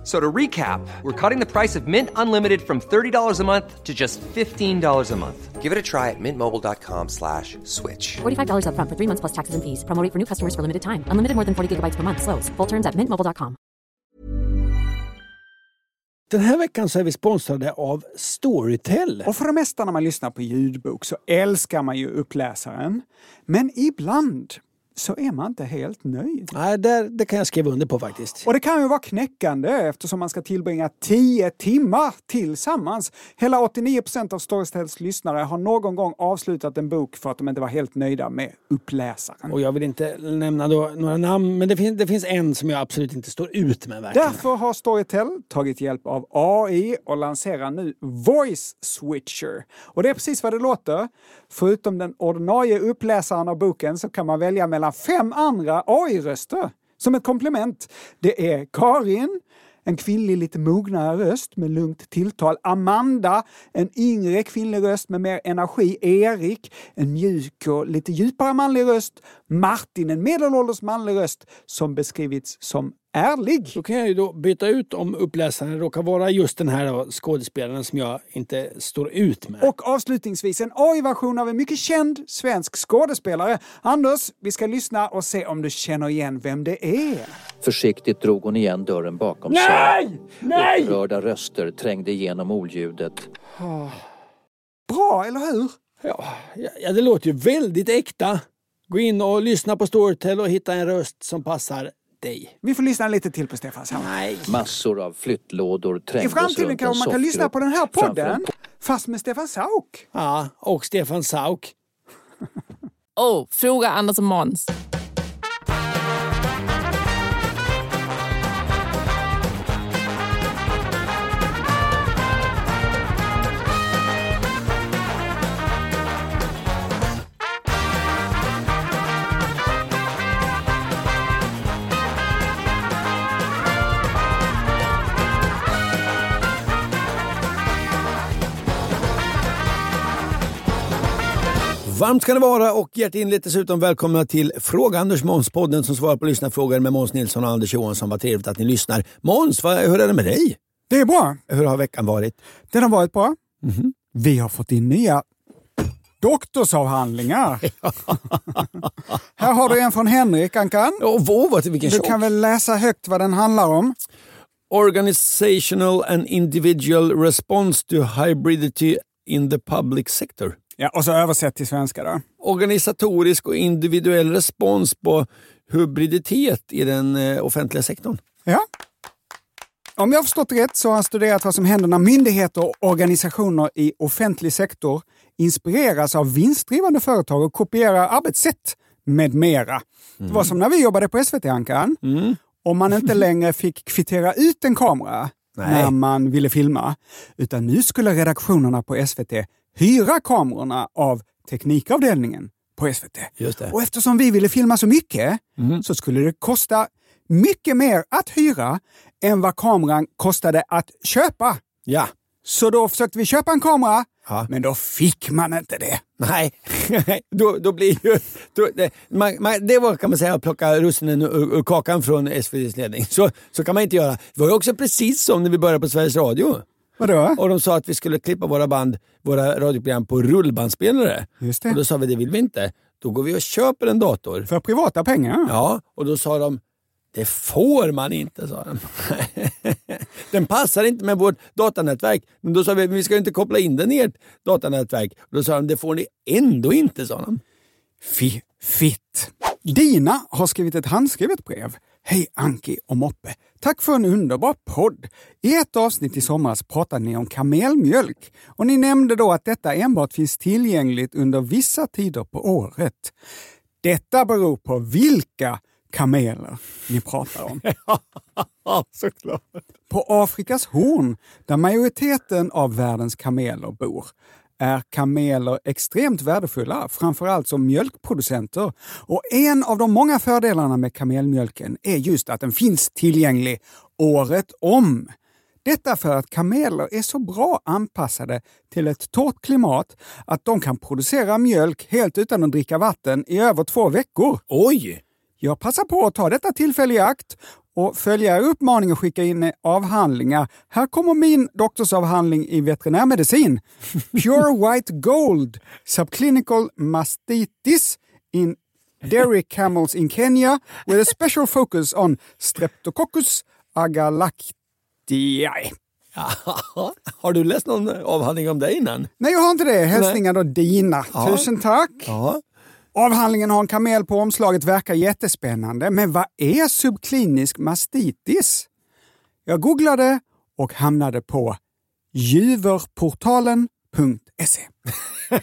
F- So to recap, we're cutting the price of Mint Unlimited from $30 a month to just $15 a month. Give it a try at mintmobile.com slash switch. $45 upfront for three months plus taxes and fees. Promo rate for new customers for limited time. Unlimited more than 40 gigabytes per month. Slows. Full terms at mintmobile.com. Den här veckan så är vi sponsrade av Storytel. Och för det mesta när man lyssnar på ljudbok så älskar man ju uppläsaren. Men ibland så är man inte helt nöjd. Nej, där, det kan jag skriva under på faktiskt. Och det kan ju vara knäckande eftersom man ska tillbringa 10 timmar tillsammans. Hela 89% av Storytels lyssnare har någon gång avslutat en bok för att de inte var helt nöjda med uppläsaren. Och jag vill inte nämna några namn, men det finns, det finns en som jag absolut inte står ut med verkligen. Därför har Storytel tagit hjälp av AI och lanserar nu Voice Switcher. Och det är precis vad det låter. Förutom den ordinarie uppläsaren av boken så kan man välja mellan fem andra AI-röster. Som ett komplement. Det är Karin, en kvinnlig lite mognare röst med lugnt tilltal. Amanda, en yngre kvinnlig röst med mer energi. Erik, en mjuk och lite djupare manlig röst. Martin, en medelålders manlig röst som beskrivits som ärlig. Då kan jag ju då byta ut om uppläsaren råkar vara just den här skådespelaren som jag inte står ut med. Och avslutningsvis en AI-version av en mycket känd svensk skådespelare. Anders, vi ska lyssna och se om du känner igen vem det är. Försiktigt drog hon igen dörren bakom Nej! sig. Nej! Upprörda röster trängde igenom oljudet. Bra, eller hur? Ja, ja, det låter ju väldigt äkta. Gå in och lyssna på Storytel och hitta en röst som passar dig. Vi får lyssna lite till på Stefan Sauk. Nej. Massor av flyttlådor I trängdes framtiden runt kanske man kan lyssna soffgrupp på den här framför podden, en fast med Stefan Sauk. Ja, och Stefan Sauk. Oh, fråga Anders och Måns. Varmt ska det vara och hjärtinligt dessutom välkomna till Fråga Anders Måns-podden som svarar på lyssnarfrågor med Måns Nilsson och Anders Johansson. Vad trevligt att ni lyssnar. Måns, hur är det med dig? Det är bra. Hur har veckan varit? Den har varit bra. Mhm. Vi har fått in nya doktorsavhandlingar. här har du en från Henrik Ankan. Oh, vad, vilken Du kan väl läsa högt vad den handlar om? Organizational and individual response to hybridity in the public sector. Ja, och så översätt till svenska då. Organisatorisk och individuell respons på hybriditet i den eh, offentliga sektorn. Ja. Om jag har förstått rätt så har han studerat vad som händer när myndigheter och organisationer i offentlig sektor inspireras av vinstdrivande företag och kopierar arbetssätt med mera. Det var som när vi jobbade på SVT, Ankan. Om man inte längre fick kvittera ut en kamera Nej. när man ville filma, utan nu skulle redaktionerna på SVT hyra kamerorna av teknikavdelningen på SVT. Just det. Och eftersom vi ville filma så mycket så skulle det kosta mycket mer att hyra än vad kameran kostade att köpa. Ja. Så då försökte vi köpa en kamera, Ja. men då fick man inte det. Nej, då, då blir ju... Då, det, man, man, det var kan man säga att plocka russinen ur, ur kakan från SVTs ledning. Så, så kan man inte göra. Det var ju också precis som när vi började på Sveriges Radio. Vadå? Och de sa att vi skulle klippa våra band, våra radioprogram på rullbandspelare. Just det. Och då sa vi det vill vi inte. Då går vi och köper en dator. För privata pengar? Ja, och då sa de det får man inte, sa de. Den passar inte med vårt datanätverk. Men då sa vi, vi ska inte koppla in den i ert datanätverk. Och då sa de, det får ni ändå inte, sa de. Fy, fitt. Dina har skrivit ett handskrivet brev. Hej Anki och Moppe. Tack för en underbar podd. I ett avsnitt i somras pratade ni om kamelmjölk och ni nämnde då att detta enbart finns tillgängligt under vissa tider på året. Detta beror på vilka kameler ni pratar om. Ja, såklart. På Afrikas horn, där majoriteten av världens kameler bor, är kameler extremt värdefulla, framförallt som mjölkproducenter. Och en av de många fördelarna med kamelmjölken är just att den finns tillgänglig året om. Detta för att kameler är så bra anpassade till ett torrt klimat att de kan producera mjölk helt utan att dricka vatten i över två veckor. Oj! Jag passar på att ta detta tillfälle i akt och följa uppmaning att skicka in avhandlingar. Här kommer min doktorsavhandling i veterinärmedicin. Pure White Gold, Subclinical Mastitis in Dairy Camels in Kenya with a special focus on Streptococcus agalactiae. Har du läst någon avhandling om det innan? Nej, jag har inte det. Hälsningar då Dina. Tusen tack. Ja. Avhandlingen har en kamel på omslaget, verkar jättespännande. Men vad är subklinisk mastitis? Jag googlade och hamnade på juverportalen.se.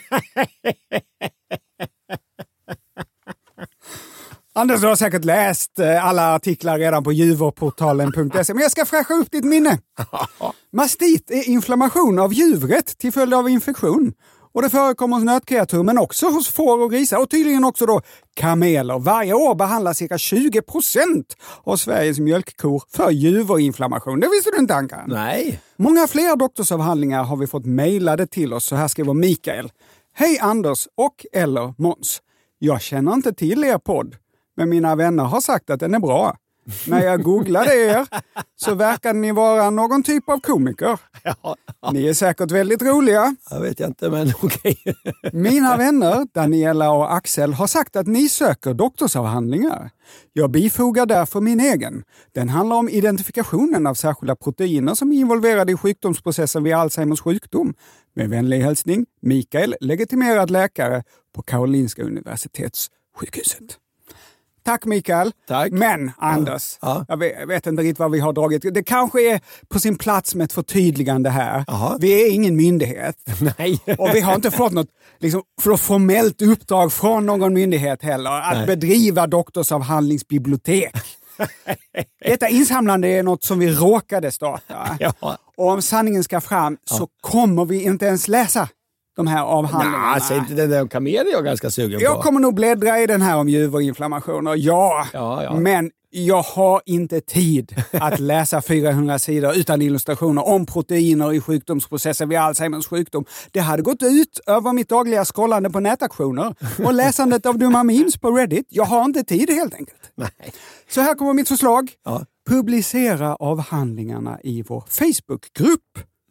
Anders, du har säkert läst eh, alla artiklar redan på juverportalen.se, men jag ska fräscha upp ditt minne. Mastit är inflammation av djuret till följd av infektion. Och Det förekommer hos nötkreatur, men också hos får och grisar och tydligen också då kameler. Varje år behandlas cirka 20 procent av Sveriges mjölkkor för juverinflammation. Det visste du inte, Anka? Nej. Många fler doktorsavhandlingar har vi fått mejlade till oss. Så här skriver Mikael. Hej Anders och eller Måns. Jag känner inte till er podd, men mina vänner har sagt att den är bra. När jag googlade er så verkade ni vara någon typ av komiker. Ni är säkert väldigt roliga. Jag vet jag inte, men okej. Mina vänner Daniela och Axel har sagt att ni söker doktorsavhandlingar. Jag bifogar därför min egen. Den handlar om identifikationen av särskilda proteiner som är involverade i sjukdomsprocessen vid Alzheimers sjukdom. Med vänlig hälsning Mikael, legitimerad läkare på Karolinska Universitetssjukhuset. Tack Mikael. Tack. Men Anders, Ja. Jag, vet, jag vet inte riktigt vad vi har dragit. Det kanske är på sin plats med ett förtydligande här. Jaha. Vi är ingen myndighet. Nej. Och vi har inte fått något liksom, formellt uppdrag från någon myndighet heller att bedriva doktorsavhandlingsbibliotek. Detta insamlande är något som vi råkade starta. Ja. Och om sanningen ska fram så kommer vi inte ens läsa de här avhandlingarna. Nej, säg inte den där kamel är jag ganska sugen Jag på. kommer nog bläddra i den här om juverinflammationer, ja. Ja, ja. Men jag har inte tid att läsa 400 sidor utan illustrationer om proteiner i sjukdomsprocessen vid Alzheimers sjukdom. Det hade gått ut över mitt dagliga scrollande på nätaktioner och läsandet av dumma memes på Reddit. Jag har inte tid helt enkelt. Nej. Så här kommer mitt förslag. Ja. Publicera avhandlingarna i vår Facebookgrupp.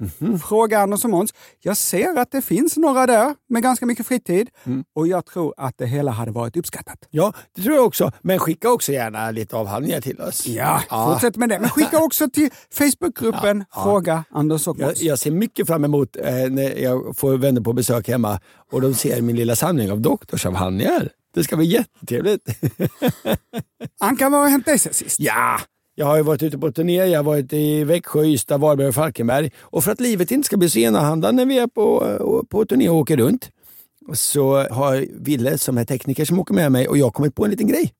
Mhm. Fråga Anders och Måns. Jag ser att det finns några där med ganska mycket fritid Mm. och jag tror att det hela hade varit uppskattat. Ja, det tror jag också. Men skicka också gärna lite avhandlingar till oss. Ja, fortsätt med det. Men skicka också till Facebookgruppen Fråga Anders och Jag, Måns. jag ser mycket fram emot eh, när jag får vänner på besök hemma och de ser min lilla samling av doktorsavhandlingar. Det ska bli jättetrevligt. Anka, vad har hänt dig sen sist? ja, jag har ju varit ute på turné. Jag har varit i Växjö, Ystad, Varberg och Falkenberg. Och för att livet inte ska bli så enahanda när vi är på, eh, på turné och åker runt så har Ville som är tekniker som åker med mig och jag kommit på en liten grej.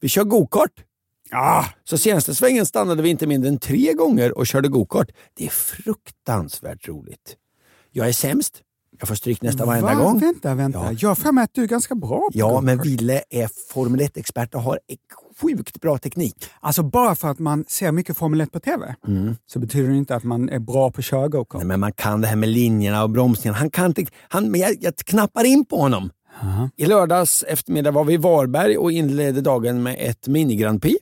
Vi kör gokart. Ja, Så senaste svängen stannade vi inte mindre än tre gånger och körde gokart. Det är fruktansvärt roligt. Jag är sämst. Jag får stryk nästan varenda Va? gång. Vänta, vänta. Ja. Jag har för mig att du är ganska bra på Ja, men. Ville är Formel 1-expert och har en sjukt bra teknik. Alltså bara för att man ser mycket Formel 1 på TV så betyder det inte att man är bra på att köra gokart. Mm. Nej, Men man kan det här med linjerna och bromsningarna. Han kan inte, han, men jag, jag knappar in på honom. I lördags eftermiddag var vi i Varberg och inledde dagen med ett mini-Grand Prix.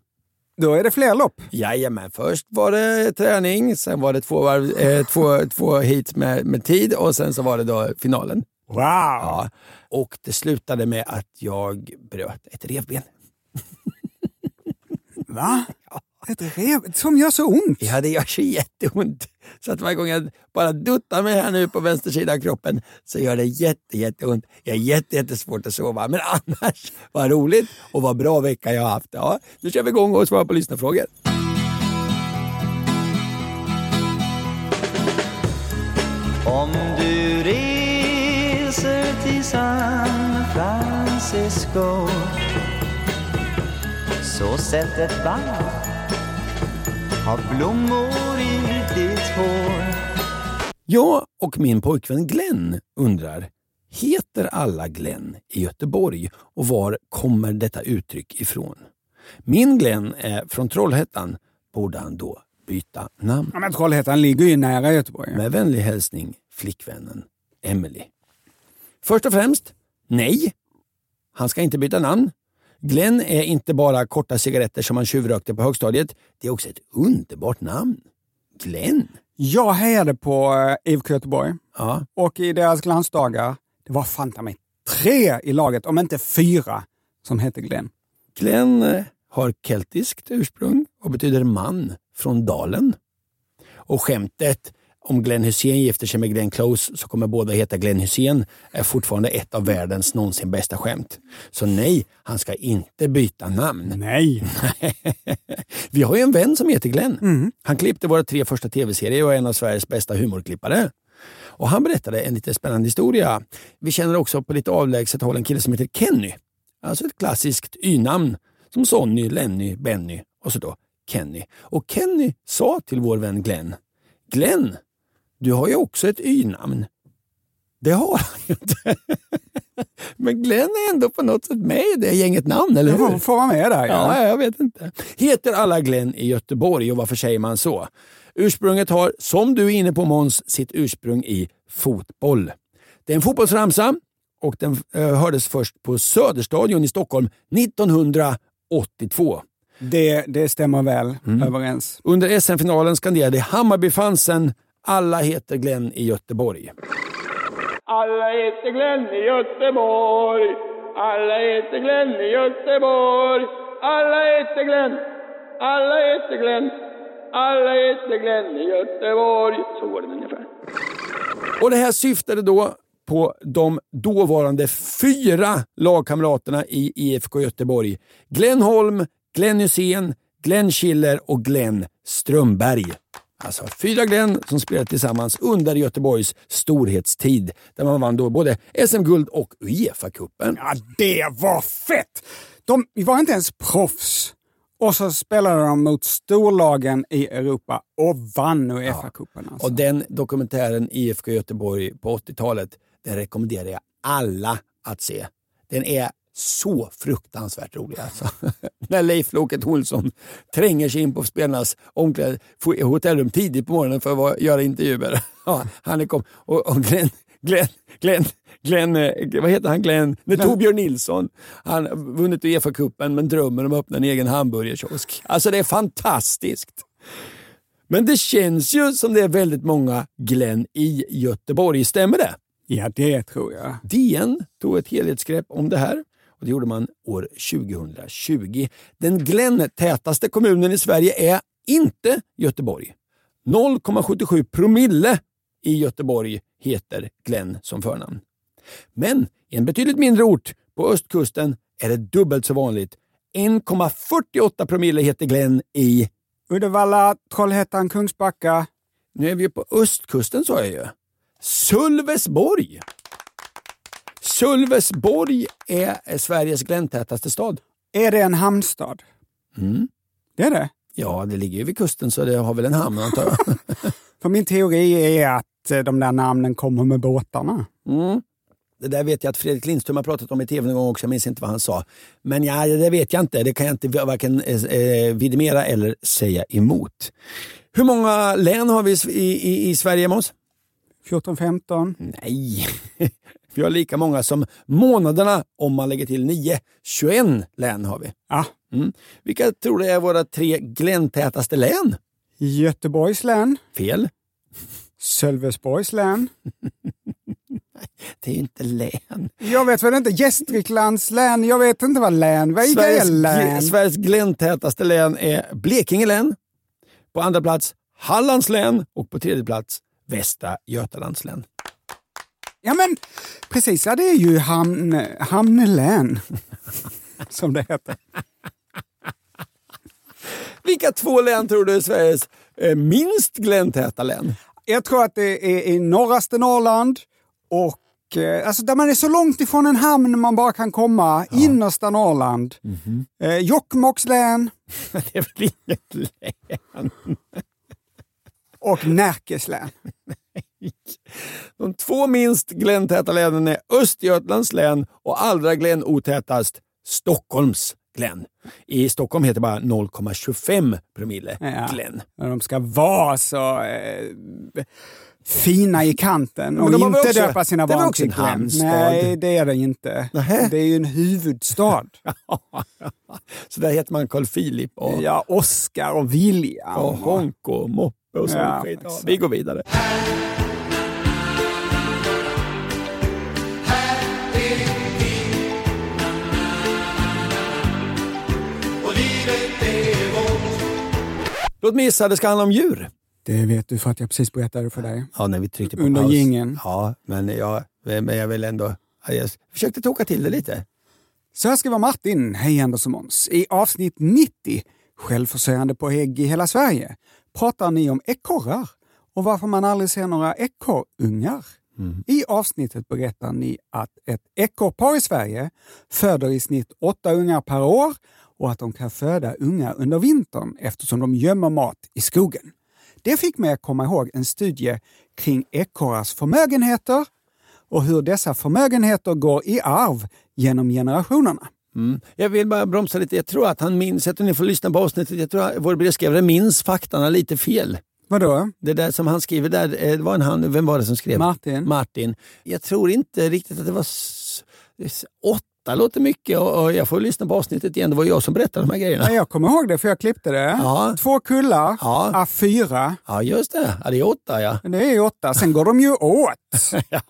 Då är det fler lopp. Jajamän, först var det träning, sen var det två, varv, eh, två, två hit med, med tid och sen så var det då finalen. Wow! Ja. Och det slutade med att jag bröt ett revben. Va? Ett rev som gör så ont? Ja, det gör så jätteont. Så att varje gång jag bara duttar mig här nu på vänster sida av kroppen så gör det jätte, jätteont. Jag har jätte, jättesvårt att sova. Men annars, vad roligt och vad bra vecka jag har haft. Ja, nu kör vi igång och svarar på lyssnarfrågor. Om du reser till San Francisco Så sätt ett band av blommor i ditt hår Jag och min pojkvän Glenn undrar, heter alla Glenn i Göteborg och var kommer detta uttryck ifrån? Min Glenn är från Trollhättan. Borde han då byta namn? Ja, men Trollhättan ligger ju nära Göteborg. Med vänlig hälsning flickvännen Emily. Först och främst, nej. Han ska inte byta namn. Glenn är inte bara korta cigaretter som han tjuvrökte på högstadiet. Det är också ett underbart namn. Glenn. Jag hejade på eh, IFK Göteborg Ja, och i deras glansdagar, det var fan ta mig tre i laget, om inte fyra, som hette Glenn. Glenn eh, har keltiskt ursprung och betyder man från dalen. Och skämtet om Glenn Hussein gifter sig med Glenn Close så kommer båda heta Glenn Hussein är fortfarande ett av världens någonsin bästa skämt. Så nej, han ska inte byta namn. Nej. Vi har ju en vän som heter Glenn. Han klippte våra tre första tv-serier och är en av Sveriges bästa humorklippare. Och Han berättade en lite spännande historia. Vi känner också på lite avlägset håll en kille som heter Kenny. Alltså ett klassiskt y-namn som Sonny, Lenny, Benny och så då Kenny. Och Kenny sa till vår vän Glenn, Glenn, du har ju också ett y-namn. Det har han ju inte. Men Glenn är ändå på något sätt med i det gänget namn, eller hur? får, får vara med där. Ja. Ja, jag vet inte. Heter alla Glenn i Göteborg och varför säger man så? Ursprunget har, som du är inne på Måns, sitt ursprung i fotboll. Det är en fotbollsramsa och den eh, hördes först på Söderstadion i Stockholm 1982. Det, det stämmer väl överens. Under SM-finalen skanderade Hammarbyfansen “Alla heter Glenn i Göteborg”. Alla heter Glenn i Göteborg. Alla heter Glenn i Göteborg. Alla heter Glenn. Alla heter Glenn. Alla heter Glenn i Göteborg. Så går det ungefär. Och Det här syftade då på de dåvarande fyra lagkamraterna i IFK Göteborg. Glenn Holm, Glenn Hysén, Glenn Schiller och Glenn Strömberg. Alltså fyra Glenn som spelade tillsammans under Göteborgs storhetstid där man vann då både SM-guld och Uefa-cupen. Ja, det var fett! De var inte ens proffs. Och så spelade de mot storlagen i Europa och vann Uefa-cupen. Alltså. Och den dokumentären IFK Göteborg på 80-talet, den rekommenderar jag alla att se. Den är så fruktansvärt rolig alltså. När Leif Loket Olsson tränger sig in på spelarnas omkläd, hotellrum tidigt på morgonen för att vara- göra intervjuer. Ja, han är kom, och, och Glenn, Glenn, Glenn, Glenn, eh, vad heter han? Glenn? Nej, Torbjörn Nilsson. Han har vunnit Uefa-cupen men drömmer om att öppna en egen hamburgerkiosk. Alltså det är fantastiskt. Men det känns ju som det är väldigt många Glenn i Göteborg. Stämmer det? Ja, det tror jag. DN tog ett helhetsgrepp om det här och det gjorde man år 2020. Den Glenn-tätaste kommunen i Sverige är inte Göteborg. 0,77 promille i Göteborg heter Glenn som förnamn. Men i en betydligt mindre ort på östkusten är det dubbelt så vanligt. 1,48 promille heter Glenn i... Uddevalla, Trollhättan, Kungsbacka. Nu är vi på östkusten sa jag ju. Sölvesborg! Sölvesborg är Sveriges gläntätaste stad. Är det en hamnstad? Mm. Det är det. Ja, det ligger ju vid kusten så det har väl en hamn antar jag. För min teori är att eh, de där namnen kommer med båtarna. Mm. Det där vet jag att Fredrik Lindström har pratat om i tv någon gång också, jag minns inte vad han sa. Men ja, det vet jag inte, det kan jag inte varken eh, vidimera eller säga emot. Hur många län har vi i, i, i Sverige, Måns? 14, 15. Nej, vi har lika många som månaderna om man lägger till 9. 21 län har vi. Ja. Mm. Vilka tror du är våra tre gläntätaste län? Göteborgs län. Fel. Sölvesborgs län. Det är ju inte län. Jag vet väl inte. Gästriklands län. Jag vet inte vad län. Vad är Sveriges, län? Sveriges gläntätaste län är Blekinge län. På andra plats Hallands län och på tredje plats Västra Götalands län. Ja men precis, ja, det är ju hamn, hamnlän. Som det heter. Vilka två län tror du är Sveriges eh, minst gläntäta län? Jag tror att det är i norraste Norrland och eh, alltså där man är så långt ifrån en hamn man bara kan komma. Innersta Norrland. Eh, Jokkmokks län Det är väl inget län? och Närkes län. två minst gläntäta länen är Östergötlands län och allra glänotätast Stockholms glän. I Stockholm heter det bara 0,25 promille Ja. Och De ska vara så eh, fina i kanten och de inte också- döpa sina barn till en Glenn. hamnstad? Nej, det är det inte. Nähä. Det är ju en huvudstad. Så där heter man Carl Philip och, ja, Oscar och William. och Honk och Moppe och sånt Ja, skit. Ja, vi går vidare. Låt mig gissa, det ska handla om djur. Det vet du för att jag precis berättade för dig. Ja, när vi tryckte på Under paus. jingeln. Ja, men jag, men jag vill ändå... Jag försökte toka till det lite. Så här skriver Martin, hej Anders och Måns. I avsnitt 90, självförsörjande på ägg i hela Sverige, pratar ni om ekorrar och varför man aldrig ser några ekorrungar. I avsnittet berättar ni att ett ekorrpar i Sverige föder i snitt åtta ungar per år och att de kan föda ungar under vintern eftersom de gömmer mat i skogen. Det fick mig att komma ihåg en studie kring ekorrars förmögenheter och hur dessa förmögenheter går i arv genom generationerna. Mm. Jag vill bara bromsa lite. Jag tror att han minns, jag tror ni får lyssna på avsnittet, jag tror att vår brevskrivare minns faktorna lite fel. Vadå? Det där som han skriver där, eh, det var en han, vem var det som skrev? Martin. Martin. Jag tror inte riktigt att det var åtta låter mycket och, och jag får lyssna på avsnittet igen. Det var jag som berättade de här grejerna. Ja, jag kommer ihåg det för jag klippte det. Ja. Två kullar, Ja. ja. fyra. Ja, just det. Ja, det är åtta ja. Det är åtta, sen går de ju åt.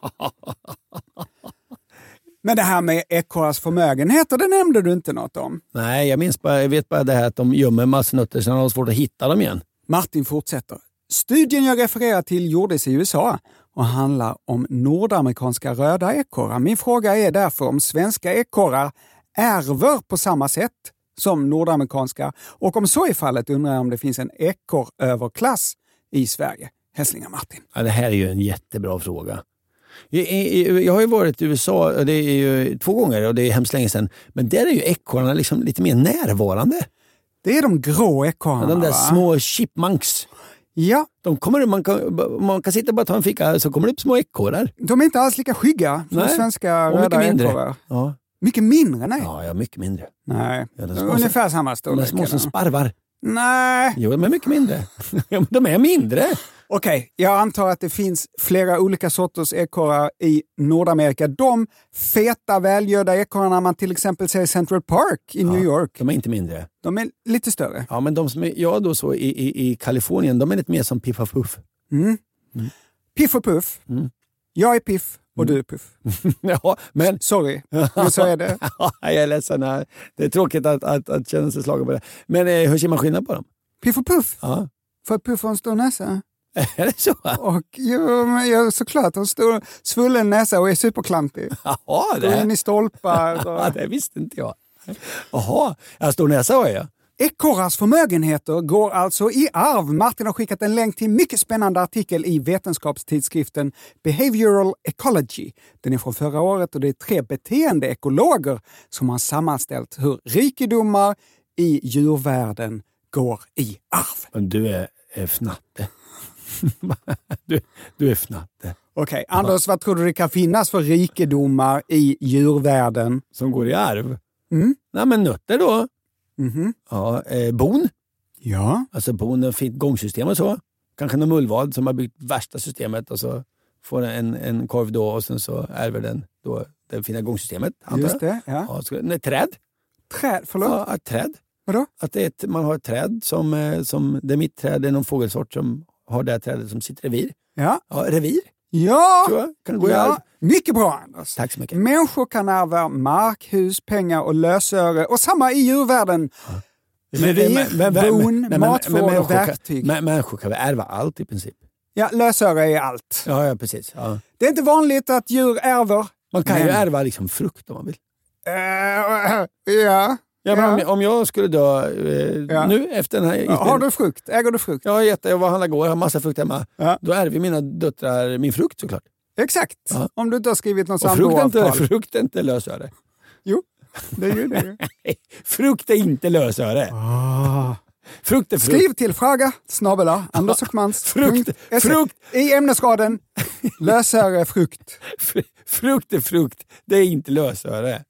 Men det här med ekorrars förmögenheter, det nämnde du inte något om. Nej, jag minns bara, jag vet bara det här att de gömmer massnötter så de har svårt att hitta dem igen. Martin fortsätter. Studien jag refererar till gjordes i USA och handlar om nordamerikanska röda ekorrar. Min fråga är därför om svenska ekorrar ärver på samma sätt som nordamerikanska och om så är fallet undrar jag om det finns en ekorröverklass i Sverige. Hälsningar Martin. Ja, det här är ju en jättebra fråga. Jag, har ju varit i USA det är ju två gånger och det är hemskt länge sedan. Men där är ju ekorrarna liksom lite mer närvarande. Det är de grå ekorrarna De där va? små chipmunks. Ja, De kommer, man, kan, man kan sitta och bara ta en fika så kommer det upp små ekorrar. de är inte alls lika skygga som Nej, svenska och röda mindre. ekorrar. Ja, Mycket mindre? Nej. ja, ja mycket mindre. Nej. Ja, Ungefär samma De är storlek. små som sparvar. Nej. Jo, de är mycket mindre. De är mindre. Okej, jag antar att det finns flera olika sorters ekorrar i Nordamerika. De feta, välgödda ekorrarna man till exempel ser i Central Park i New York, De är inte mindre. de är lite större. Ja, men de som är, jag då så i, i, i Kalifornien, de är lite mer som Piff och Puff. Piff och Puff. Mm. Jag är Piff och du är Puff. ja, men Sorry, men så är det. Ja, jag är ledsen. här. Det är tråkigt att, att, att känna sig slagen på det. Men eh, hur ser man skillnad på dem? Piff och Puff, Ja. för att Puff har en stor näsa. Är det så? Och jo, men jag, såklart har en stor svullen näsa och är superklantig. Jaha, Går in i stolpar. ja, Och... det visste inte jag. Jaha, jag stor näsa har jag. Ekorrars förmögenheter går alltså i arv. Martin har skickat en länk till en mycket spännande artikel i vetenskapstidskriften Behavioral Ecology. Den är från förra året och det är tre beteendeekologer som har sammanställt hur rikedomar i djurvärlden går i arv. Du är, är fnatte. du, du är fnatte. Okej, Anders, vad tror du det kan finnas för rikedomar i djurvärlden? Som går i arv? Mm. Nej, men nötter då. Mhm. Ja, eh, bon. Ja, Alltså bon ett fint gångsystem och så. Kanske någon mullvad som har byggt värsta systemet och så får en, en korv då och sen så ärver den då det fina gångsystemet. antar just det. Ja. Ja, så, nej, träd. Träd, förlåt? Ja, träd. Vadå? Att det är ett, man har ett träd som, eh, som det är mitt träd, det är någon fågelsort som har det här trädet som sitt revir. Ja. Ja, revir Ja! Kan arv? ja. Mycket bra, Anders. Tack så mycket. Människor kan ärva mark, hus, pengar och lösöre. Och samma i djurvärlden. Revir, bon, matvård och verktyg. men- Människor kan väl ärva allt i princip? Ja, lösöre är allt. Ja, ja precis. Ja. Det är inte vanligt att djur ärver. Man kan ju Men- ärva liksom frukt om man vill. Eh, ja. Ja, men om, jag- om jag skulle dö eh, Ja. nu efter den här Ja, Har du frukt? Äger du frukt? Har gett jag var och handlade igår, jag har massa frukt hemma. Ja. Då ärver mina döttrar min frukt såklart. Exakt. Ja. Om du inte har skrivit något Och frukt är inte, samboavtal. frukt är inte lösöre. Jo, det är ju det. frukt är inte lösöre. Ah. Frukt är frukt. Skriv till fråga snabel. Frukt, se. frukt. I ämnesraden lösöre frukt. Fr- Frukt är frukt, det är inte lösöre.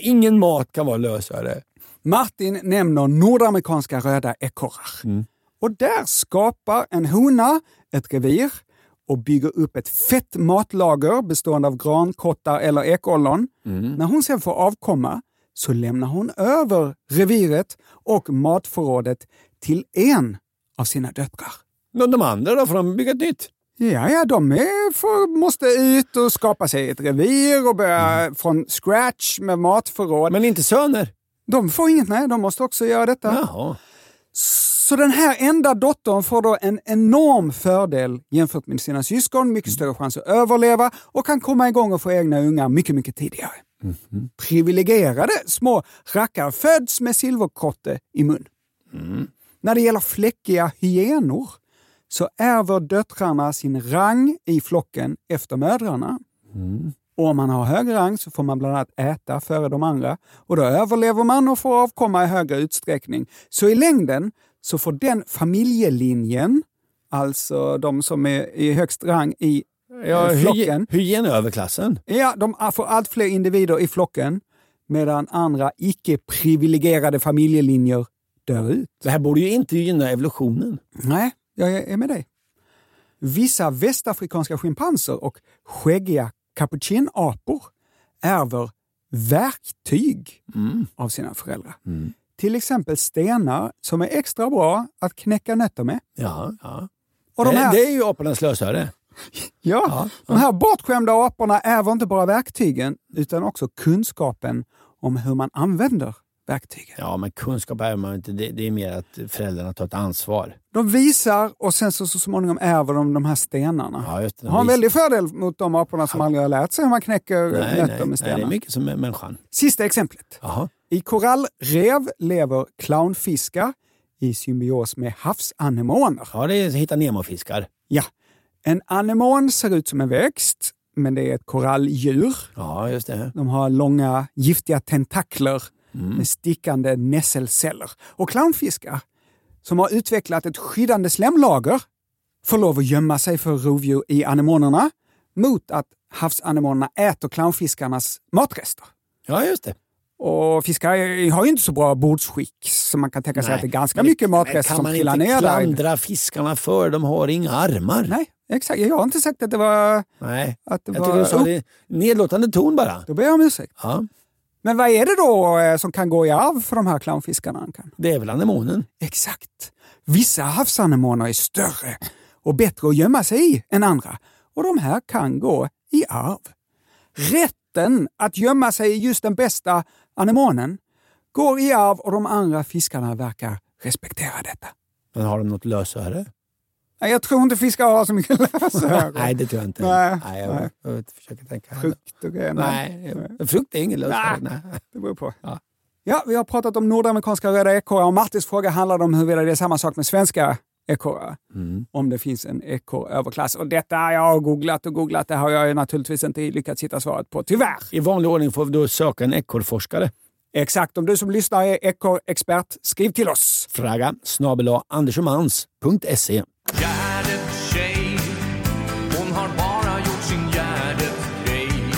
Ingen mat kan vara lösöre. Martin nämner nordamerikanska röda ekorrar. Och där skapar en hona ett revir och bygger upp ett fett matlager bestående av grankottar eller ekollon. När hon sen får avkomma så lämnar hon över reviret och matförrådet till en av sina döttrar. De andra då, får de bygga ett nytt? Ja, ja, de är, får, måste ut och skapa sig ett revir och börja från scratch med matförråd. Men inte söner? De får inget, nej, de måste också göra detta. Jaha. Så den här enda dottern får då en enorm fördel jämfört med sina syskon, mycket större chans att överleva och kan komma igång och få egna ungar mycket, mycket tidigare. Privilegierade små rackare föds med silverkotte i mun. När det gäller fläckiga hyenor så ärver döttrarna sin rang i flocken efter mödrarna. Och om man har hög rang så får man bland annat äta före de andra och då överlever man och får avkomma i högre utsträckning. Så i längden så får den familjelinjen, alltså de som är i högst rang i Ja, eh, flocken, hy- hygien-överklassen. ja, de får allt fler individer i flocken medan andra icke-privilegierade familjelinjer dör ut. Det här borde ju inte gynna evolutionen. Nej, jag är med dig. Vissa västafrikanska schimpanser och skäggiga capuchinapor ärver verktyg av sina föräldrar. Till exempel stenar som är extra bra att knäcka nötter med. Ja, ja. Och de här, det är ju apornas lösöre. ja, de här bortskämda aporna ärver inte bara verktygen utan också kunskapen om hur man använder verktygen. Ja, men kunskap är man inte. Det, det är mer att föräldrarna tar ett ansvar. De visar och sen så, så småningom ärver de de här stenarna. Ja, just det. De har en Vis- väldig fördel mot de aporna som aldrig har lärt sig hur man knäcker nej, nötter nej, med nej, stenar. det är mycket som är människan. Sista exemplet. Jaha. I korallrev lever clownfiskar i symbios med havsanemoner. Ja, det är hitta Nemo-fiskar. Ja, en anemon ser ut som en växt, men det är ett koralldjur. Ja, just det. De har långa giftiga tentakler med stickande nässelceller. Och clownfiskar, som har utvecklat ett skyddande slemlager, får lov att gömma sig för rovdjur i anemonerna mot att havsanemonerna äter clownfiskarnas matrester. Ja, just det. Och fiskar har ju inte så bra bordsskick, så man kan tänka sig att det är ganska Men- mycket matrester som Kan trillar man inte ner där. klandra fiskarna för de har inga armar? Nej, exakt. Jag har inte sagt att det var... Nej. Att det Jag var tycker du sa det nedlåtande ton bara. Då ber jag om ursäkt. Ja, Men vad är det då eh, som kan gå i arv för de här clownfiskarna? Ankan? det är väl anemonen. Exakt. Vissa havsanemoner är större och bättre att gömma sig i än andra. Och de här kan gå i arv. Rätten att gömma sig i just den bästa anemonen går i arv och de andra fiskarna verkar respektera detta. Men har de något lösöre? Nej, Jag tror inte fiskar har så mycket lösöre. Nej, det tror jag inte. Nej, Nej, jag, nej. jag försöker tänka. Frukt och grejer. Nej, frukt är ingen lösöre. Nej. Nej. Det beror på. Ja. Ja, vi har pratat om nordamerikanska röda ekorrar och Martins fråga handlade om huruvida det är samma sak med svenska ekorrar. Mm. Om det finns en ekorröverklass. Och detta har jag googlat och googlat. Det har jag ju naturligtvis inte lyckats hitta svaret på, tyvärr. I vanlig ordning får vi då söka en ekorrforskare. Exakt, om du som lyssnar är ekorrexpert, skriv till oss. Fråga snabel andersomans.se. Gärdet tjej Hon har bara gjort sin Gärdet-grej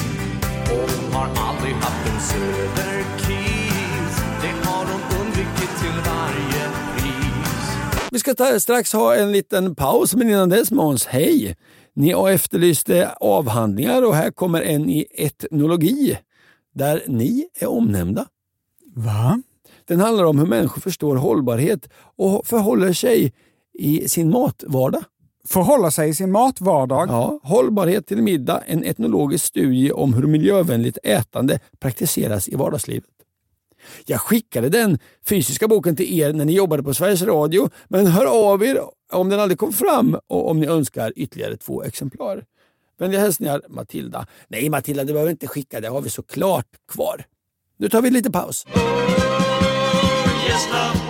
Och hon har aldrig haft en söderkis Det har hon undvikit till varje pris Vi ska ta, strax ha en liten paus, men innan dess Måns, hej! Ni har efterlyst eh, avhandlingar och här kommer en i etnologi där ni är omnämnda. Va? Den handlar om hur människor förstår hållbarhet och förhåller sig i sin matvardag. Förhåller sig i sin matvardag. Ja, hållbarhet till middag, en etnologisk studie om hur miljövänligt ätande praktiseras i vardagslivet. Jag skickade den fysiska boken till er när ni jobbade på Sveriges Radio, men hör av er om den aldrig kom fram och om ni önskar ytterligare två exemplar. Vänliga hälsningar Matilda. Nej Matilda, du behöver inte skicka, det har vi såklart kvar. Nu tar vi lite paus. Yes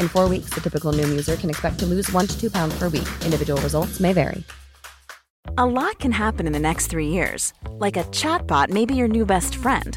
In four weeks, the typical Noom user can expect to lose one to two pounds per week. Individual results may vary. A lot can happen in the next three years. Like a chatbot may be your new best friend.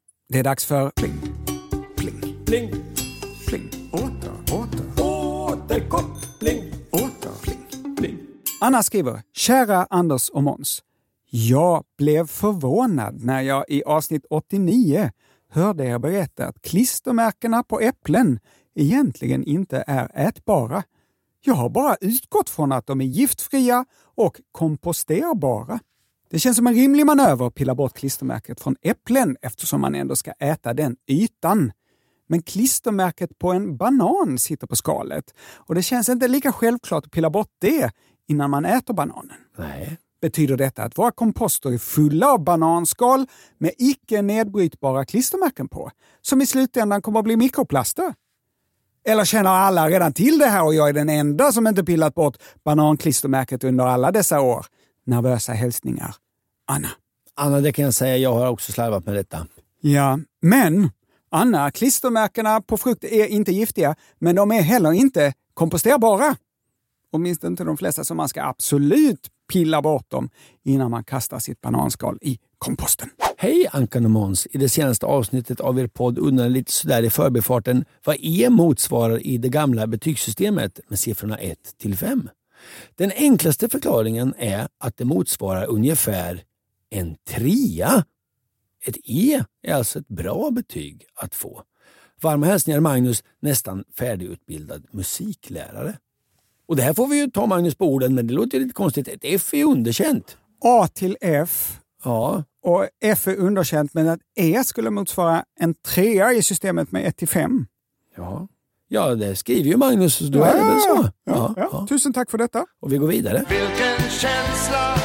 Det är dags för pling, Pling, pling, åter, åter, återkoppling, åter, pling. Anna skriver, kära Anders och Måns. Jag blev förvånad när jag i avsnitt 89 hörde er berätta att klistermärkena på äpplen egentligen inte är ätbara. Jag har bara utgått från att de är giftfria och komposterbara. Det känns som en rimlig manöver att pilla bort klistermärket från äpplen eftersom man ändå ska äta den ytan. Men klistermärket på en banan sitter på skalet och det känns inte lika självklart att pilla bort det innan man äter bananen. Nej. Betyder detta att våra komposter är fulla av bananskal med icke nedbrytbara klistermärken på, som i slutändan kommer att bli mikroplaster? Eller känner alla redan till det här och jag är den enda som inte pillat bort bananklistermärket under alla dessa år? Nervösa hälsningar. Anna. Anna, det kan jag säga. Jag har också slarvat med detta. Ja, men Anna, klistermärkena på frukt är inte giftiga, men de är heller inte komposterbara. Åtminstone inte de flesta, så man ska absolut pilla bort dem innan man kastar sitt bananskal i komposten. Hej Ankan och Måns! I det senaste avsnittet av er podd undrar jag lite sådär i förbifarten vad E motsvarar i det gamla betygssystemet med siffrorna 1 till 5. Den enklaste förklaringen är att det motsvarar ungefär en trea. Ett E är alltså ett bra betyg att få. Varma hälsningar Magnus, nästan färdigutbildad musiklärare. Och det här får vi ju ta Magnus på orden, men det låter lite konstigt. Ett F är underkänt. A till F Ja, och F är underkänt, men att E skulle motsvara en trea i systemet med 1 till 5. ja. ja det skriver ju Magnus, så då är det väl så. Ja, ja. Tusen tack för detta. Och vi går vidare. Vilken känsla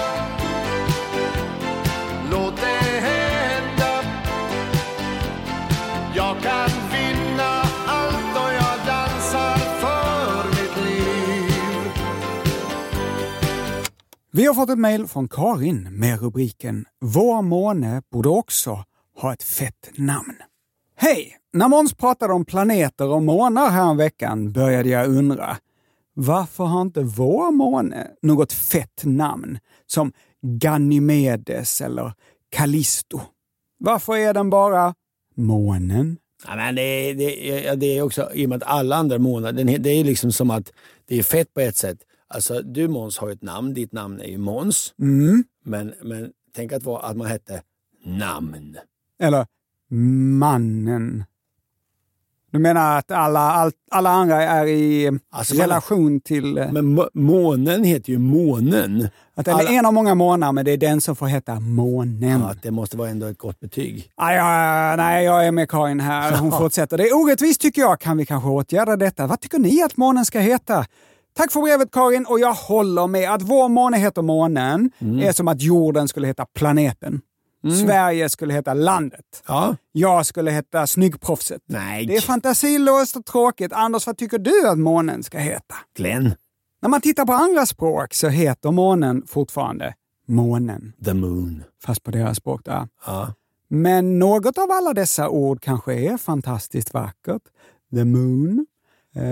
Vi har fått ett mejl från Karin med rubriken “Vår måne borde också ha ett fett namn”. Hej! När Måns pratade om planeter och månar häromveckan började jag undra varför har inte vår måne något fett namn som Ganymedes eller Callisto? Varför är den bara månen? Ja, men det, det, det är också, i och med att alla andra månader, det är liksom som att det är fett på ett sätt. Alltså du Måns har ju ett namn, ditt namn är ju Måns. Mm. Men, men tänk att, vara, att man hette namn. Eller mannen? Du menar att alla, all, alla andra är i Alltså, man- relation till... eh, Men må- månen heter ju månen. Att den alla- är en av många månar, men det är den som får heta månen. Ja, det måste vara ändå ett gott betyg. Ah, ja, nej, jag är med Karin här. Hon fortsätter. Det är orättvist tycker jag. Kan vi kanske åtgärda detta? Vad tycker ni att månen ska heta? Tack för brevet Karin och jag håller med. Att vår måne heter månen Mm. är som att jorden skulle heta planeten. Sverige skulle heta landet. Ja. Jag skulle heta snyggproffset. Nej. Det är fantasilöst och tråkigt. Anders, vad tycker du att månen ska heta? Glenn. När man tittar på andra språk så heter månen fortfarande månen. The moon. Fast på deras språk där. Ja. Men något av alla dessa ord kanske är fantastiskt vackert. The moon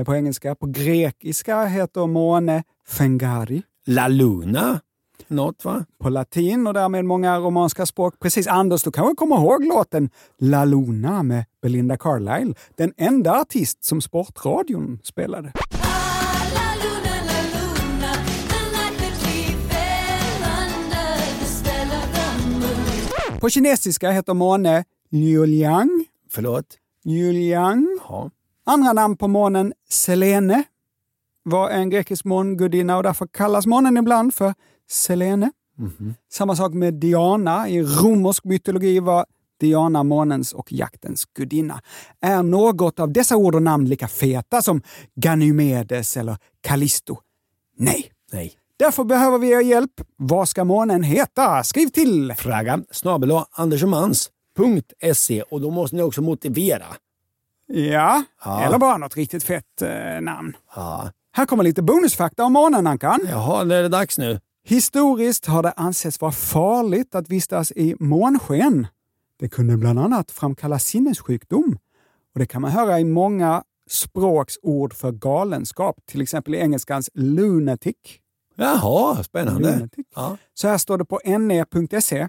på engelska. På grekiska heter måne fengari. La luna. Något va? På latin och därmed många romanska språk. Precis, Anders, du kanske kommer ihåg låten La Luna med Belinda Carlisle. Den enda artist som Sportradion spelade. På kinesiska heter måne Liuliang. Förlåt? Liuliang. Ja. Andra namn på månen Selene var en grekisk mångudinna och därför kallas månen ibland för Selene. Samma sak med Diana. I romersk mytologi var Diana månens och jaktens gudinna. Är något av dessa ord och namn lika feta som Ganymedes eller Callisto? Nej. Nej. Därför behöver vi er hjälp. Vad ska månen heta? Skriv till! Fraga snabel andersomans.se och då måste ni också motivera. Ja, Ja. eller bara något riktigt fett eh, namn. Ja. Här kommer lite bonusfakta om månen, Ankan. Jaha, nu är det dags nu. Historiskt har det ansetts vara farligt att vistas i månsken. Det kunde bland annat framkalla sinnessjukdom. Och Det kan man höra i många språks ord för galenskap, till exempel i engelskans lunatic. Jaha, spännande. Lunatic. Ja. Så här står det på ne.se.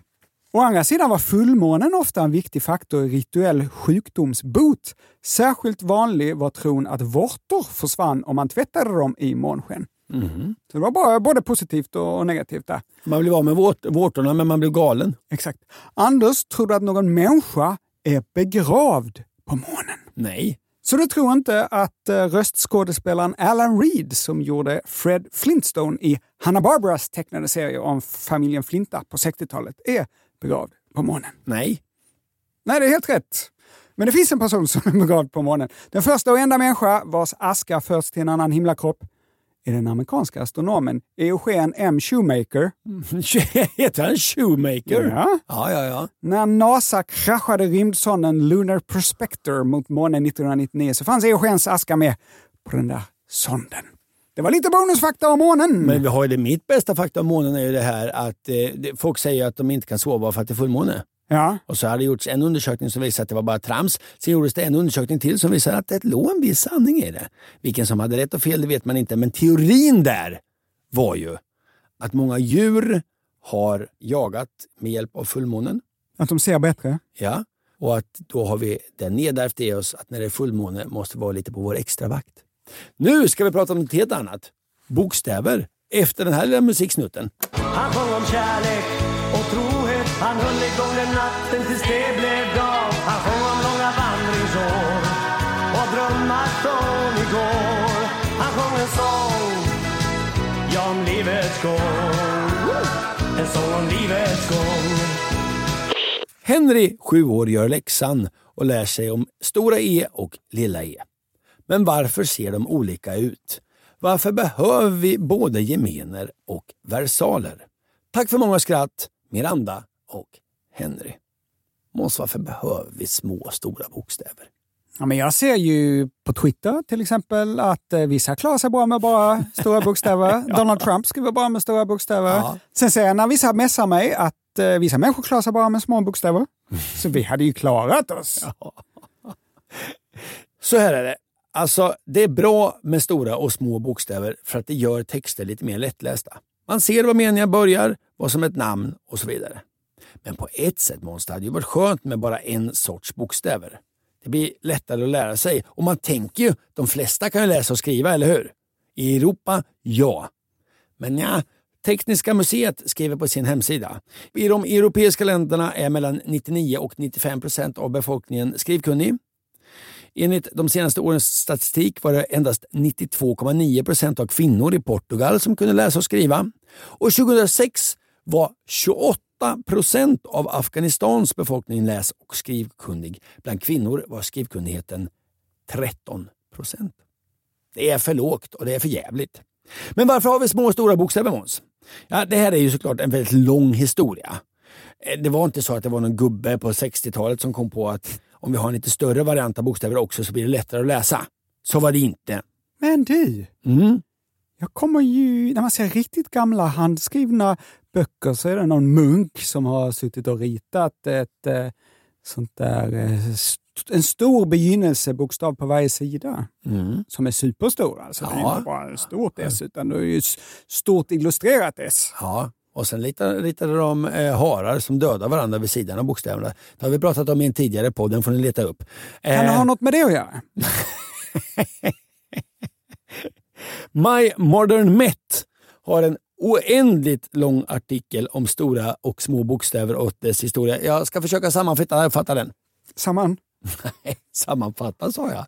Å andra sidan var fullmånen ofta en viktig faktor i rituell sjukdomsbot. Särskilt vanlig var tron att vårtor försvann om man tvättade dem i månsken. Mhm. Så det var bara, både positivt och negativt där. Man blev av med vårt, vårtorna men man blev galen. Exakt. Anders trodde att någon människa är begravd på månen. Nej. Så du tror inte att uh, röstskådespelaren Alan Reed som gjorde Fred Flintstone i Hanna-Barbaras tecknade serie om familjen Flinta på 60-talet är begravd på månen? Nej. Nej, det är helt rätt. Men det finns en person som är begravd på månen. Den första och enda människa vars aska förts till en annan himlakropp är den amerikanska astronomen Eugen M. Shoemaker. Heter han Shoemaker? Ja. Ja, ja, ja. När NASA kraschade rymdsonden Lunar Prospector mot månen 1999 så fanns Eugens aska med på den där sonden. Det var lite bonusfakta om månen. Men vi har ju det mitt bästa fakta om månen är ju det här att eh, det- folk säger att de inte kan sova för att det är fullmåne. Ja. Och så hade det gjorts en undersökning som visade att det var bara trams. Sen gjordes det en undersökning till som visade att det låg en viss sanning i det. Vilken som hade rätt och fel det vet man inte, men teorin där var ju att många djur har jagat med hjälp av fullmånen. Att de ser bättre. Ja, och att då har vi den nedärvt i oss att när det är fullmåne måste vi vara lite på vår extra vakt. Nu ska vi prata om något helt annat. Bokstäver. Efter den här lilla musiksnutten. Han sjöng om kärlek och trohet Han höll igång den natten tills det blev dag Han sjöng om långa vandringsår och drömmar från igår Han sjöng en sång, ja om livets gång En sång om livets gång Henry, sju år, gör läxan och lär sig om stora E och lilla e. Men varför ser de olika ut? Varför behöver vi både gemener och versaler? Tack för många skratt, Miranda och Henry. Måns, varför behöver vi små och stora bokstäver? Ja, men jag ser ju på Twitter till exempel att eh, vissa klarar sig bra med bara stora bokstäver. Donald Trump skriver bra med stora bokstäver. Ja. Sen ser jag när vissa messar mig att eh, vissa människor klarar sig bara med små bokstäver. Så vi hade ju klarat oss. Så här är det. Alltså, det är bra med stora och små bokstäver för att det gör texter lite mer lättlästa. Man ser var meningen börjar, vad som är ett namn och så vidare. Men på ett sätt Måns, det hade ju varit skönt med bara en sorts bokstäver. Det blir lättare att lära sig och man tänker ju, de flesta kan ju läsa och skriva, eller hur? I Europa, ja. Men ja, Tekniska museet skriver på sin hemsida. I de europeiska länderna är mellan 99 och 95 procent av befolkningen skrivkunnig. Enligt de senaste årens statistik var det endast 92,9 procent av kvinnor i Portugal som kunde läsa och skriva. Och 2006 var 28 procent av Afghanistans befolkning läs och skrivkunnig. Bland kvinnor var skrivkunnigheten 13 procent. Det är för lågt och det är för jävligt. Men varför har vi små och stora bokstäver Måns? Ja, det här är ju såklart en väldigt lång historia. Eh, det var inte så att det var någon gubbe på 60-talet som kom på att om vi har en lite större variant av bokstäver också så blir det lättare att läsa. Så var det inte. Men du, Mm. jag kommer ju, när man ser riktigt gamla handskrivna böcker så är det någon munk som har suttit och ritat ett eh, sånt där, eh, st- en stor begynnelsebokstav på varje sida. Mm. Som är superstor alltså. Det är Ja. inte bara ett stort S utan det är ju stort illustrerat S. Ja, och sen ritade, ritade de eh, harar som dödar varandra vid sidan av bokstäverna. Det har vi pratat om i en tidigare podd, den får ni leta upp. Kan det Eh, ha något med det att göra? My Modern Met har en oändligt lång artikel om stora och små bokstäver och dess historia. Jag ska försöka sammanfatta fatta den. Samman? Nej, sammanfatta sa jag.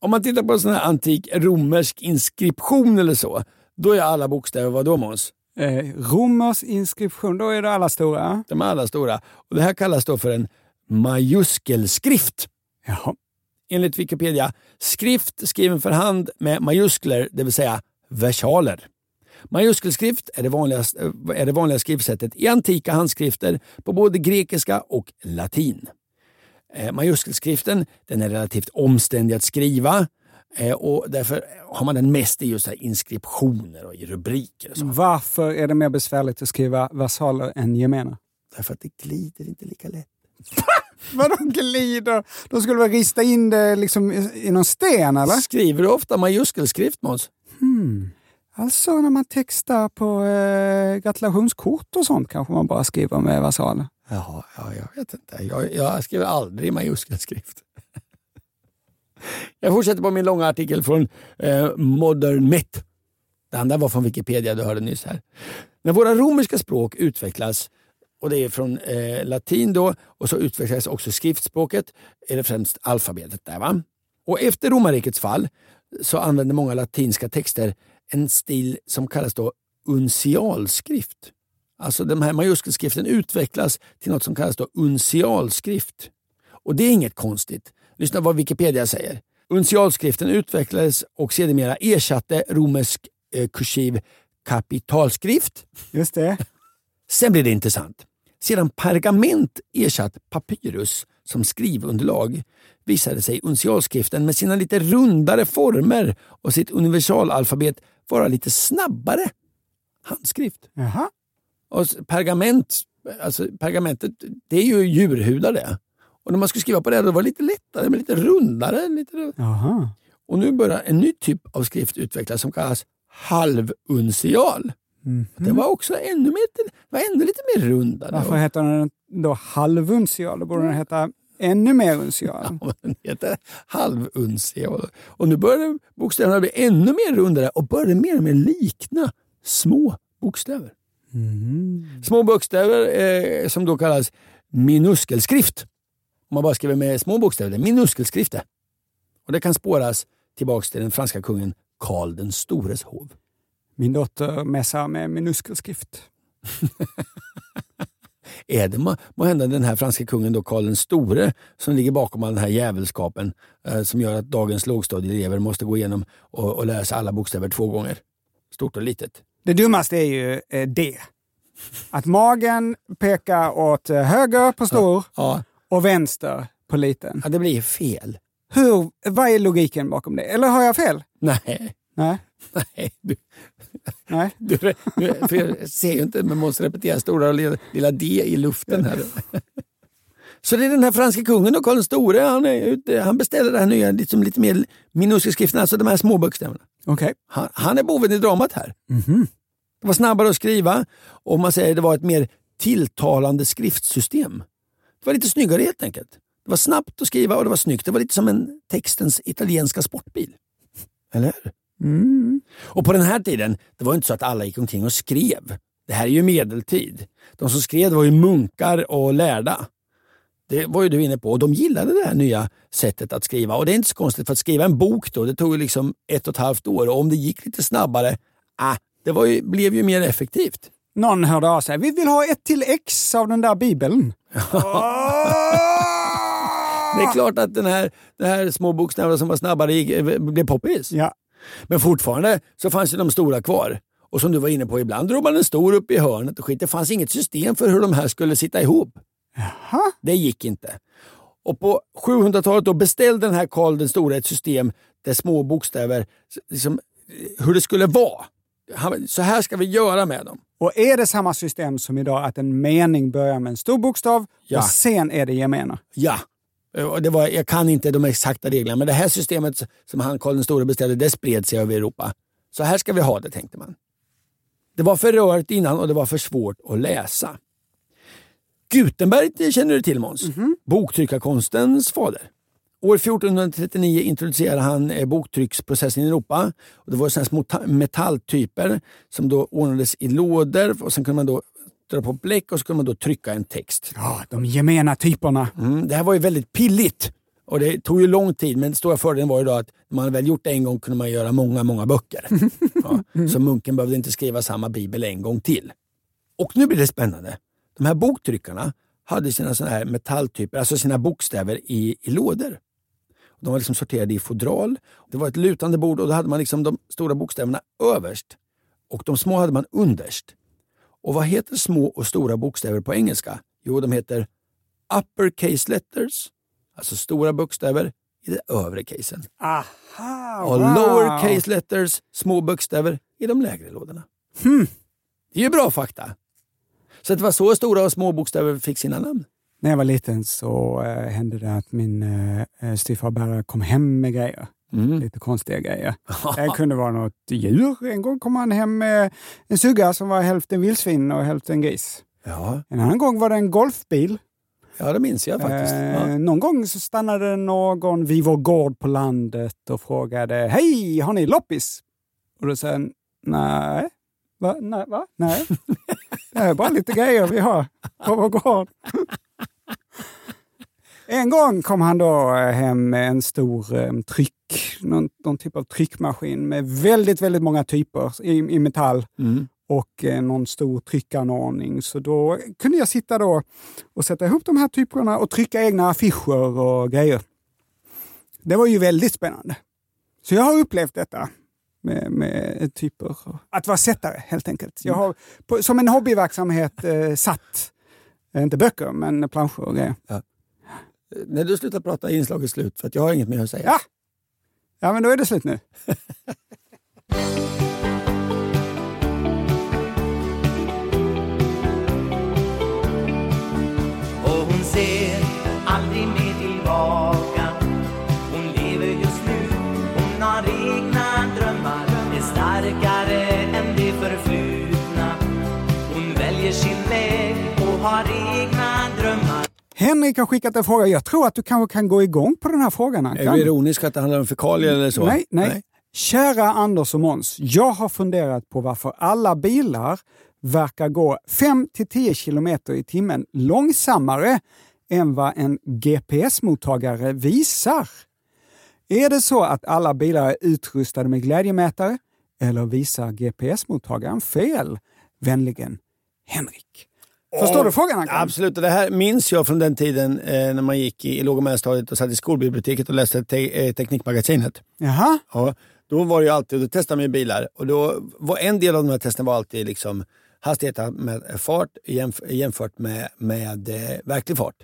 Om man tittar på en sån här antik romersk inskription eller så, då är alla bokstäver vad då Måns? Eh, Romers inskription, då är det alla stora. De är alla stora. Och det här kallas då för en majuskelskrift. Jaha. Enligt Wikipedia, skrift skriven för hand med majuskler, det vill säga versaler. Majuskelskrift är det, vanliga, är det vanliga skrivsättet i antika handskrifter på både grekiska och latin. Eh, Majuskelskriften den är relativt omständig att skriva eh, och därför har man den mest i just här inskriptioner och i rubriker. Och så. Varför är det mer besvärligt att skriva versaler än gemena? Därför att det glider inte lika lätt. Vadå glider? De skulle väl rista in det liksom i, i någon sten eller? Skriver du ofta majuskelskrift Måns? Hmm. Alltså när man textar på eh, gratulationskort och sånt kanske man bara skriver med versaler. Jaha, ja, jag vet inte. Jag, jag skriver aldrig majuskelskrift. Jag fortsätter på min långa artikel från eh, Modern Myth. Det andra var från Wikipedia, du hörde nyss här. När våra romerska språk utvecklas, och det är från eh, latin då, och så utvecklas också skriftspråket, är det främst alfabetet där. Va? Och efter romarrikets fall så använder många latinska texter en stil som kallas då uncialskrift. Alltså den här majuskelskriften utvecklas till något som kallas då uncialskrift. Och det är inget konstigt. Lyssna vad Wikipedia säger. Uncialskriften utvecklades och sedermera ersatte romersk eh, kursiv kapitalskrift. Just det. Sen blir det intressant. Sedan pergament ersatt papyrus som skrivunderlag visade sig uncialskriften med sina lite rundare former och sitt universalalfabet vara lite snabbare handskrift. Jaha. Och pergament, alltså pergamentet, det är ju djurhudar det. Och när man skulle skriva på det, då var det lite lättare, men lite rundare. Lite... Jaha. Och nu börjar en ny typ av skrift utvecklas som kallas halvuncial. Det var också ännu, mer, var ännu lite mer rundare. Varför heter den då halvuncial? Då borde den heta ännu mer uncial. Ja, Den heter halvuncial. Och nu börjar bokstäverna bli ännu mer rundare och börjar mer och mer likna små bokstäver. Små bokstäver eh, som då kallas minuskelskrift. Om man bara skriver med små bokstäver, det är minuskelskrift det. Och det kan spåras tillbaks till den franska kungen Karl den stores hov. Min dotter mässar med minuskelskrift. Är det må, må hända den här franska kungen då Karl den store som ligger bakom all den här jävelskapen eh, som gör att dagens lågstadieelever måste gå igenom och, och sig alla bokstäver två gånger? Stort och litet. Det dummaste är ju eh, det. Att magen pekar åt eh, höger på stor Ja, och vänster på liten. ja det blir fel. Hur, vad är logiken bakom det? Eller har jag fel? Nej, Nej. nej. Du, Nej. du, du, för jag ser ju inte, men måste repetera stora och lilla, lilla D i luften. här. Så det är den här franska kungen då, Karl den store, han, är ute, han beställer det här nya liksom lite mer minuskelskriften, alltså de här små bokstäverna. Okej. Han, han är boven i dramat här. Det var snabbare att skriva och man säger det var ett mer tilltalande skriftsystem. Det var lite snyggare helt enkelt. Det var snabbt att skriva och det var snyggt. Det var lite som en textens italienska sportbil. Eller hur? Och på den här tiden, det var inte så att alla gick omkring och skrev. Det här är ju medeltid. De som skrev var ju munkar och lärda. Det var ju du inne på. Och de gillade det här nya sättet att skriva. Och det är inte så konstigt, för att skriva en bok då, det tog ju liksom ett och ett halvt år. Och om det gick lite snabbare, ah, det var ju, blev ju mer effektivt. Någon hörde av sig. Vi vill ha ett till ex av den där bibeln. Det är klart att den här, den här små bokstäverna som var snabbare gick, eh, blev poppis. Ja. Men fortfarande så fanns ju de stora kvar. Och som du var inne på, ibland drog man en stor upp i hörnet och skit. Det fanns inget system för hur de här skulle sitta ihop. Jaha. Det gick inte. Och på 700-talet då beställde den här Karl den store ett system där små bokstäver, liksom, eh, hur det skulle vara. Så här ska vi göra med dem. Och är det samma system som idag, att en mening börjar med en stor bokstav Ja. och sen är det gemena? Ja. Eh, det var, jag kan inte de exakta reglerna, men det här systemet som han Karl den store beställde, det spred sig över Europa. Så här ska vi ha det, tänkte man. Det var för rörigt innan och det var för svårt att läsa. Gutenberg det känner du till Måns? Boktryckarkonstens fader. År 1439 introducerade han eh, boktrycksprocessen i Europa. Och det var små ta- metalltyper som då ordnades i lådor och sen kunde man då dra på bläck och så kunde man då trycka en text. Ja, de gemena typerna. Mm, det här var ju väldigt pilligt Och det tog ju lång tid, men den stora fördelen var ju då att när man väl gjort det en gång kunde man göra många, många böcker. Ja, så munken behövde inte skriva samma bibel en gång till. Och nu blir det spännande. De här boktryckarna hade sina såna här metalltyper, alltså sina bokstäver i, i lådor. De var liksom sorterade i fodral. Det var ett lutande bord och då hade man liksom de stora bokstäverna överst och de små hade man underst. Och vad heter små och stora bokstäver på engelska? Jo, de heter uppercase letters, alltså stora bokstäver i de övre casen. Aha, Och wow. lowercase letters, små bokstäver i de lägre lådorna. Hmm. Det är ju bra fakta. Så det var så stora och små bokstäver fick sina namn. När jag var liten så eh, hände det att min eh, styvfarbärare kom hem med grejer. Mm. Lite konstiga grejer. Det kunde vara något djur. En gång kom han hem med en sugga som var hälften vildsvin och hälften gris. Ja, En annan gång var det en golfbil. ja det minns jag faktiskt. Eh, Ja. Någon gång så stannade någon vid vår gård på landet och frågade Hej, har ni loppis? Och då sa jag nej. Va? Nej, va? Nej. Det är bara lite grejer vi har på vår gård. En gång kom han då eh, hem med en stor eh, tryck, någon, någon typ av tryckmaskin med väldigt, väldigt många typer i, i metall Mm. och eh, någon stor tryckanordning. Så då kunde jag sitta då och sätta ihop de här typerna och trycka egna affischer och grejer. Det var ju väldigt spännande. Så jag har upplevt detta med, med typer. Att vara sättare helt enkelt. Jag har på, som en hobbyverksamhet eh, satt, inte böcker, men planscher och grejer. När du slutar prata är inslaget slut, för att jag har inget mer att säga. Ja, ja men då är det slut nu. Och hon ser aldrig mer tillbaka. Hon lever just nu, hon har egna drömmar. Är starkare än det förflutna. Hon väljer sin väg och har egna Henrik har skickat en fråga. Jag tror att du kanske kan gå igång på den här frågan. Är Ankan. du ironisk att det handlar om fekalier eller så? Nej, nej. Kära Anders och Måns, jag har funderat på varför alla bilar verkar gå 5-10 kilometer i timmen långsammare än vad en GPS-mottagare visar. Är det så att alla bilar är utrustade med glädjemätare eller visar GPS-mottagaren fel? Vänligen Henrik. Förstår du frågan Ankan? Absolut, och det här minns jag från den tiden eh, när man gick i, i låg och mellanstadiet och satt i skolbiblioteket och läste te, eh, Teknikmagasinet. Jaha. Ja, då var det ju alltid, då testade man ju bilar och då var en del av de här testen var alltid liksom hastigheten med fart jämf jämfört med, med eh, verklig fart.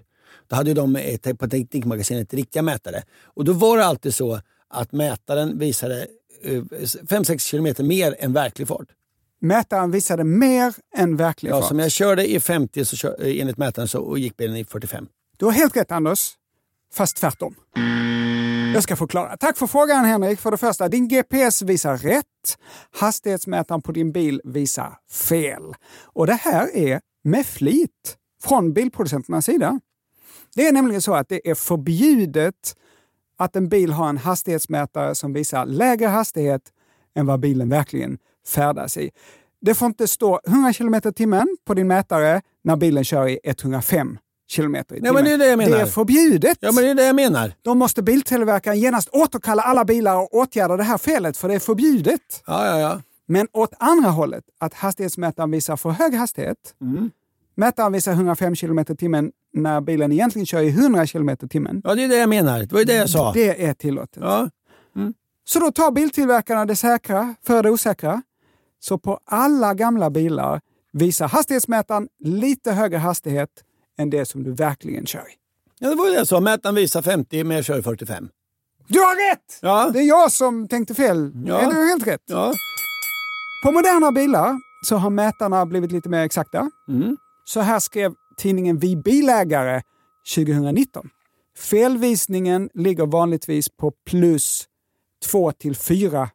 Då hade ju de eh, på Teknikmagasinet riktiga mätare och då var det alltid så att mätaren visade 5-6 kilometer mer än verklig fart. Mätaren visade mer än verklig Ja, fart. som jag körde i 50 så kör, eh, enligt mätaren så gick bilen i 45. Du har helt rätt Anders, fast tvärtom. Jag ska förklara. Tack för frågan Henrik. För det första, din GPS visar rätt. Hastighetsmätaren på din bil visar fel. Och det här är med flit från bilproducenternas sida. Det är nämligen så att det är förbjudet att en bil har en hastighetsmätare som visar lägre hastighet än vad bilen verkligen färdas i. Det får inte stå 100 km timmen på din mätare när bilen kör i 105 km i timmen. Men det är det. Det är förbjudet. Ja, men det är det jag menar. Då måste biltillverkaren genast återkalla alla bilar och åtgärda det här felet, för det är förbjudet. Ja, ja, ja. Men åt andra hållet, att hastighetsmätaren visar för hög hastighet. Mm. Mätaren visar 105 km i timmen när bilen egentligen kör i 100 km i timmen. Ja, det är det jag menar. Det var ju det jag sa. Det är tillåtet. Ja. Så då tar biltillverkarna det säkra för det osäkra. Så på alla gamla bilar visar hastighetsmätaren lite högre hastighet än det som du verkligen kör i. Ja, det var ju det jag sa. Mätaren visar 50 men jag kör 45. Du har rätt! Ja. Det är jag som tänkte fel. Ja. Ja. Du helt rätt. Ja. På moderna bilar så har mätarna blivit lite mer exakta. Mm. Så här skrev tidningen Vi bilägare 2019. Felvisningen ligger vanligtvis på plus 2 till 4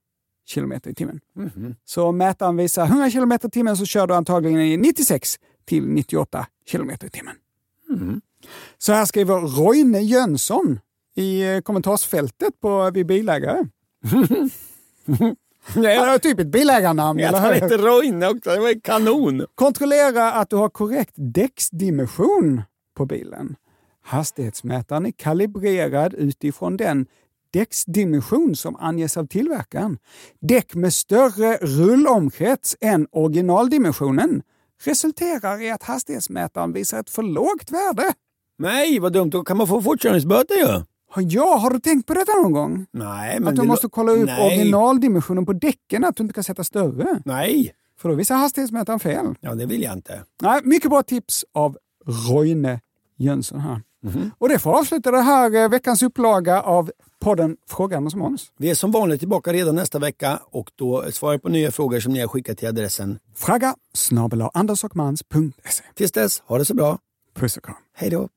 km i timmen. Mhm. Så om mätaren visar 100 km i timmen så kör du antagligen i 96 till 98 km i timmen. Mm. Så här skriver Roine Jönsson i eh, kommentarsfältet på Vi bilägare. Det är typ ett bilägarnamn, Jag tar inte Roine också. Det var kanon. Kontrollera att du har korrekt däcksdimension på bilen. Hastighetsmätaren är kalibrerad utifrån den däcksdimension som anges av tillverkaren. Däck med större rullomkrets än originaldimensionen resulterar i att hastighetsmätaren visar ett för lågt värde. Nej, vad dumt. Då kan man få fortkörningsböter ju. Ja, har du tänkt på detta någon gång? Nej, men att du måste kolla upp Nej. originaldimensionen på däcken, att du inte kan sätta större. Nej. För då visar hastighetsmätaren fel. Ja, det vill jag inte. Nej, mycket bra tips av Roine Jönsson här. Mhm. Och det får avsluta det här eh, veckans upplaga av podden Fråga Anders och Måns. Vi är som vanligt tillbaka redan nästa vecka och då svarar jag på nya frågor som ni har skickat till adressen. Snabel-a andersochmans.se. Tills dess, ha det så bra. Puss och kram. Hej då.